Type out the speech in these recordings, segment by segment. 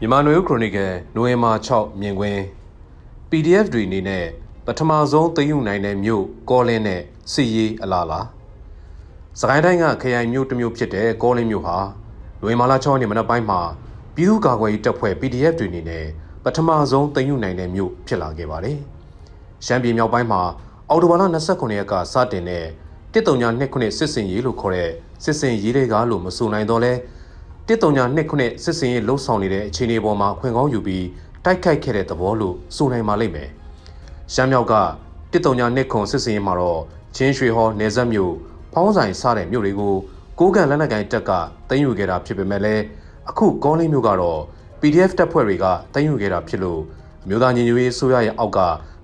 မြန်မာနွေဦးခရိုနီကယ်နိုဝင်ဘာ6မြင်ကွင်း PDF တွေအနေနဲ့ပထမဆုံးသိမ်းယူနိုင်တဲ့မြို့ကောလင်းနဲ့စစ်ရေးအလားလားစကိုင်းတိုင်းကခရိုင်မြို့တစ်မြို့ဖြစ်တဲ့ကောလင်းမြို့ဟာနိုဝင်ဘာလ6ရက်နေ့မနက်ပိုင်းမှာပြည်သူ့ကာကွယ်ရေးတပ်ဖွဲ့ PDF တွေအနေနဲ့ပထမဆုံးသိမ်းယူနိုင်တဲ့မြို့ဖြစ်လာခဲ့ပါတယ်။ရှမ်းပြည်မြောက်ပိုင်းမှာအော်တိုဘာလ29ရက်ကစတင်တဲ့139စစ်စင်ရေးလို့ခေါ်တဲ့စစ်စင်ရေးတွေကလို့မဆိုနိုင်တော့လဲ 139စစ်စင်ရေးလှုပ်ဆောင်နေတဲ့အခြေအနေပေါ်မှာခွင့်ကောင်းယူပြီးတိုက်ခိုက်ခဲ့တဲ့သဘောလို့ဆိုနိုင်ပါလိမ့်မယ်။ရှမ်းမြောက်က139ခွန်စစ်စင်ရေးမှာတော့ချင်းရွှေဟောနေဆက်မြို့ဖောင်းဆိုင်စတဲ့မြို့တွေကိုကိုးကန်လက်နက်ကိုင်တပ်ကတင်ယူခဲ့တာဖြစ်ပေမဲ့လည်းအခုကောလင်းမြို့ကတော့ PDF တပ်ဖွဲ့တွေကတင်ယူခဲ့တာဖြစ်လို့အမျိုးသားညီညွတ်ရေးဆိုရရဲ့အောက်က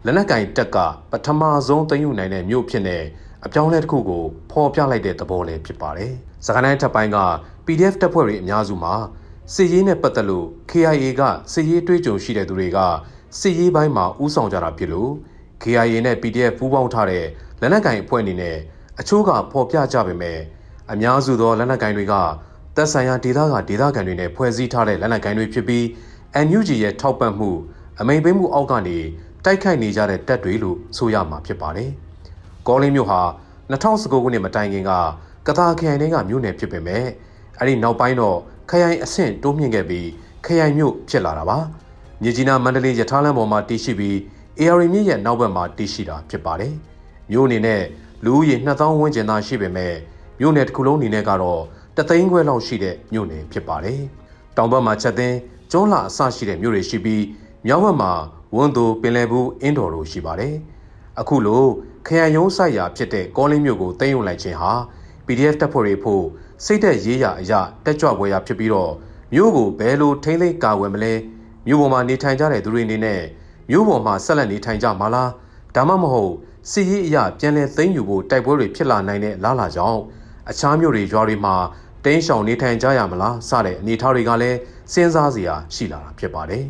လက်နက်ကင်တပ်ကပထမဆုံးတင်ယူနိုင်တဲ့မြို့ဖြစ်နေအပြောင်းလဲတစ်ခုကိုဖော်ပြလိုက်တဲ့သဘောလည်းဖြစ်ပါတယ်။ စကိုင်းတိုင်းထပ်ပိုင်းက PDF တပ်ဖွဲ့တွေအများစုမှာစစ်ရေးနဲ့ပတ်သက်လို့ KIA ကစစ်ရေးတွေးကြုံရှိတဲ့သူတွေကစစ်ရေးပိုင်းမှာဥဆောင်ကြတာဖြစ်လို့ KIA နဲ့ PDF ပူးပေါင်းထားတဲ့လက်နက်ကင်အဖွဲ့အနေနဲ့အချို့ကဖော်ပြကြပေမဲ့အများစုသောလက်နက်ကင်တွေကသက်ဆိုင်ရာဒေသကဒေသခံတွေနဲ့ဖွဲ့စည်းထားတဲ့လက်နက်ကင်တွေဖြစ်ပြီး NUG ရဲ့ထောက်ပံ့မှုအမိန်ပေးမှုအောက်ကနေတိုက်ခိုက်နေကြတဲ့တပ်တွေလို့ဆိုရမှာဖြစ်ပါတယ်။ကောလင်းမြို့ဟာ2019ခုနှစ်မတိုင်ခင်က ကသာခရိုင်တွေကမြို့နယ်ဖြစ်ပေမဲ့အဲ့ဒီနောက်ပိုင်းတော့ခရိုင်အဆင့်တိုးမြင့်ခဲ့ပြီးခရိုင်မြို့ဖြစ်လာတာပါ။မြေကြီးနားမန္တလေးရထားလမ်းပေါ်မှာတည်ရှိပြီး AR မြစ်ရဲ့နောက်ဘက်မှာတည်ရှိတာဖြစ်ပါတယ်။မြို့အနေနဲ့လူဦးရေ2000ဝန်းကျင်သာရှိပေမဲ့မြို့နယ်တစ်ခုလုံးအနေနဲ့ကတော့တသိန်းခွဲလောက်ရှိတဲ့မြို့နယ်ဖြစ်ပါတယ်။တောင်ဘက်မှာချက်သိန်းကျွန်းလာအစရှိတဲ့မြို့တွေရှိပြီးမြောက်ဘက်မှာဝန်းသူပင်လယ်ဘူးအင်းတော်တို့ရှိပါတယ်။အခုလိုခရိုင်ရုံးဆိုင်ရာဖြစ်တဲ့ကောလင်းမြို့ကိုသိမ်းယူလိုက်ခြင်းဟာ PDF တပ်ဖွဲ့တွေဖို့စိတ်သက်ရေးရအရာတက်ကြွပွဲရဖြစ်ပြီးတော့မြို့ကိုဘယ်လိုထိမ့်သိမ်းကာဝယ်မလဲမြို့ပေါ်မှာနေထိုင်ကြတဲ့သူတွေအနေနဲ့မြို့ပေါ်မှာဆက်လက်နေထိုင်ကြမှာလားဒါမှမဟုတ်စီရေးအရာပြန်လည်သိမ်းယူဖို့တိုက်ပွဲတွေဖြစ်လာနိုင်တဲ့လားလာကြောင်းအခြားမြို့တွေရွာတွေမှာတင်းရှောင်နေထိုင်ကြရမလားစတဲ့အနေအထားတွေကလည်းစဉ်းစားစရာရှိလာတာဖြစ်ပါတယ်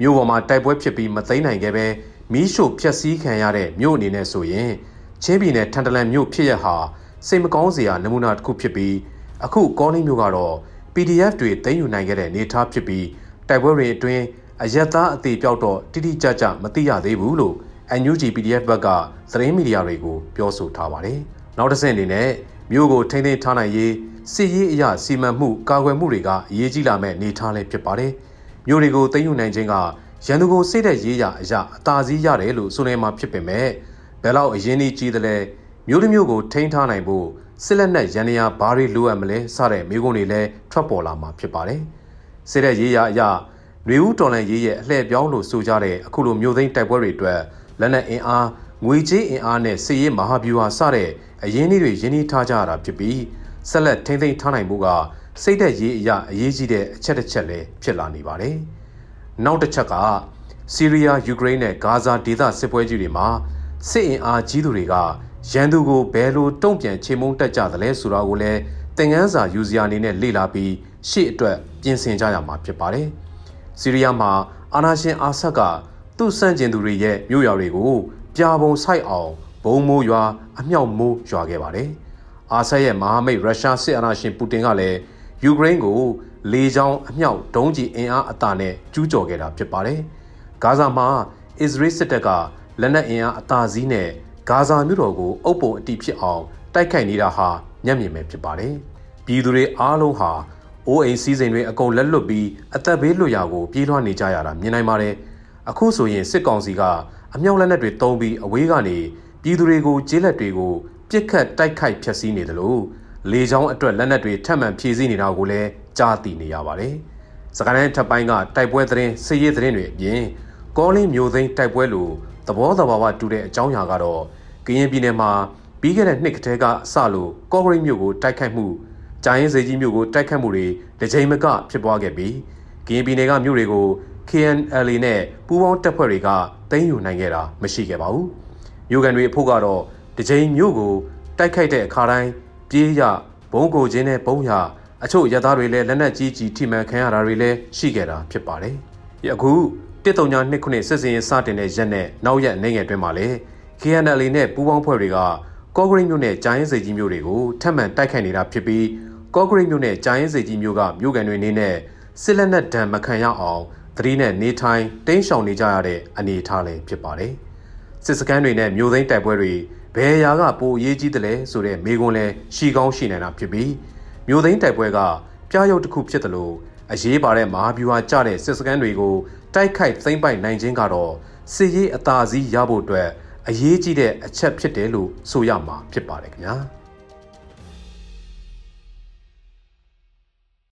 မြို့ပေါ်မှာတိုက်ပွဲဖြစ်ပြီးမသိမ်းနိုင်ခဲ့ပဲမီးရှို့ဖျက်ဆီးခံရတဲ့မြို့အနေနဲ့ဆိုရင်ချင်းပြည်နယ်ထန်တလန်မြို့ဖြစ်ရဟာ စိတ်မကောင်းစရာနမူနာတစ်ခုဖြစ်ပြီးအခုကောလင်းမျိုးကတော့ PDF တွေသိမ်းယူနိုင်ခဲ့တဲ့နေသားဖြစ်ပြီးတိုက်ပွဲတွေအတွင်းအယက်သားအသေးပြောက်တော့တိတိကျကျမသိရသေးဘူးလို့ NUG PDF ဘက်ကသတင်းမီဒီယာတွေကိုပြောဆိုထားပါတယ်။နောက်တစ်ဆင့်အနေနဲ့မြို့ကိုထိန်းသိမ်းထားနိုင်ရေးစစ်ရေးအရာစီမံမှုကာကွယ်မှုတွေကအရေးကြီးလာမဲ့နေသားလည်းဖြစ်ပါတယ်။မြို့တွေကိုသိမ်းယူနိုင်ခြင်းကရန်သူကိုစိတ်သက်ရေးရအရာအသာစီးရတယ်လို့ဆိုနေမှာဖြစ်ပေမဲ့ဘယ်လောက်အရင်ကြီးတယ်လဲ မြို့တစ်မြို့ကိုထိန်းထားနိုင်ဖို့စစ်လက်နက်ရန်ရာဘာတွေလိုအပ်မလဲစတဲ့မိကုန်းတွေလည်းထွက်ပေါ်လာမှာဖြစ်ပါတယ်။စစ်တဲ့ရေးရအရနှွေဦးတော်လန်ရေးရဲ့အလှည့်ပြောင်းလို့ဆိုကြတဲ့အခုလိုမျိုးသိန်းတိုက်ပွဲတွေအတွက်လက်နက်အင်အားငွေကြေးအင်အားနဲ့စစ်ရေးမဟာဗျူဟာစတဲ့အရင်းအနှီးတွေရင်းနှီးထားကြရတာဖြစ်ပြီးဆက်လက်ထိမ့်သိမ်းထားနိုင်မှုကစိတ်သက်ရေးအရာအရေးကြီးတဲ့အချက်တစ်ချက်လည်းဖြစ်လာနေပါတယ်။နောက်တစ်ချက်ကဆီးရီးယားယူကရိန်းနဲ့ဂါဇာဒေသစစ်ပွဲကြီးတွေမှာစစ်အင်အားကြီးသူတွေက ရန်သူကိုဘယ်လိုတုံ့ပြန်ချေမှုန်းတက်ကြသလဲဆိုတာကိုလည်းသင်ခန်းစာယူစရာအနေနဲ့လေ့လာပြီးရှေ့အတွက်ပြင်ဆင်ကြရမှာဖြစ်ပါတယ်။ဆီးရီးယားမှာအာနာရှင်အာဆတ်ကသူ့စန့်ကျင်သူတွေရဲ့မြို့ရွာတွေကိုပြာပုံဆိုင်အောင်ဘုံမိုးရွာအမြောက်မိုးရွာခဲ့ပါတယ်။အာဆတ်ရဲ့မဟာမိတ်ရုရှားစစ်အာဏာရှင်ပူတင်ကလည်းယူကရိန်းကိုလေကြောင်းအမြောက်ဒုံးကျည်အင်အားအတာနဲ့ကျူးကျော်ခဲ့တာဖြစ်ပါတယ်။ဂါဇာမှာအစ္စရေးစစ်တပ်ကလက်နက်အင်အားအတာစည်းနဲ့ ဂါဇာမြို့တော်ကိုအုပ်ပုံအတိဖြစ်အောင်တိုက်ခိုက်နေတာဟာညံ့မြင်ပဲဖြစ်ပါတယ်။ပြည်သူတွေအားလုံးဟာအိုးအိမ်စည်းစိမ်တွေအကုန်လက်လွတ်ပြီးအသက်ဘေးလွတ်ရာကိုပြေးလွှားနေကြရတာမြင်နိုင်ပါတယ်။အခုဆိုရင်စစ်ကောင်စီကအမြောက်လက်နက်တွေတုံးပြီးအဝေးကနေပြည်သူတွေကိုကျေးလက်တွေကိုပြစ်ခတ်တိုက်ခိုက်ဖျက်ဆီးနေတယ်လို့လေကြောင်းအတွက်လက်နက်တွေထပ်မံဖြည့်ဆည်းနေတာကိုလည်းကြားသိနေရပါတယ်။စကိုင်းတိုင်းထပ်ပိုင်းကတိုက်ပွဲသတင်းစစ်ရေးသတင်းတွေအပြင် ကောလင်းမျိုးသိန်းတိုက်ပွဲလိုသဘောတဘာဝတူတဲ့အကြောင်းအရာကတော့ကရင်ပြည်နယ်မှာပြီးခဲ့တဲ့နှစ်ကတည်းကစလို့ကော့ဂရိတ်မြို့ကိုတိုက်ခိုက်မှုဂျိုင်းစေကြီးမြို့ကိုတိုက်ခိုက်မှုတွေတစ်ကြိမ်မကဖြစ်ပွားခဲ့ပြီးကရင်ပြည်နယ်ကမြို့တွေကို KNLA နဲ့ပူးပေါင်းတပ်ဖွဲ့တွေကတင်းယူနိုင်ခဲ့တာမရှိခဲ့ပါဘူး။မြို့ကန်တွေအဖို့ကတော့တစ်ကြိမ်မြို့ကိုတိုက်ခိုက်တဲ့အခါတိုင်းပြေးရဘုံကိုချင်းနဲ့ဘုံရအချို့ရသားတွေလည်းလက်နက်ကြီးကြီးထိမှန်ခံရတာတွေလည်းရှိခဲ့တာဖြစ်ပါတယ်။အခု 139ခုနှစ်စစ်စင်ရေးစတင်တဲ့ရက်နဲ့နောက်ရက်နိုင်ငယ်တွင်မှာလည်း KNL နဲ့ပူးပေါင်းဖွဲ့တွေကကော့ဂရိတ်မြို့နဲ့ဂျိုင်းစိတ်ကြီးမြို့တွေကိုထပ်မံတိုက်ခိုက်နေတာဖြစ်ပြီးကော့ဂရိတ်မြို့နဲ့ဂျိုင်းစိတ်ကြီးမြို့ကမြို့ကန်တွေနေနဲ့စစ်လက်နက်ဒဏ်မခံရအောင်သတိနဲ့နေထိုင်တင်းရှောင်နေကြရတဲ့အနေအထားလည်းဖြစ်ပါတယ်။စစ်စခန်းတွေနဲ့မြို့သိမ်းတိုက်ပွဲတွေဘယ်ရာကပိုအရေးကြီးတယ်လဲဆိုတဲ့မေးခွန်းလဲရှီကောင်းရှိနေတာဖြစ်ပြီးမြို့သိမ်းတိုက်ပွဲကပြားရုပ်တစ်ခုဖြစ်တယ်လို့ အရေးပါတဲ့မဟာဗျူဟာကျတဲ့စစ်စခန်းတွေကိုတိုက်ခိုက်သိမ်းပိုက်နိုင်ခြင်းကတော့စစ်ရေးအသာစီးရဖို့အတွက်အရေးကြီးတဲ့အချက်ဖြစ်တယ်လို့ဆိုရမှာဖြစ်ပါတယ်ခင်ဗျာ။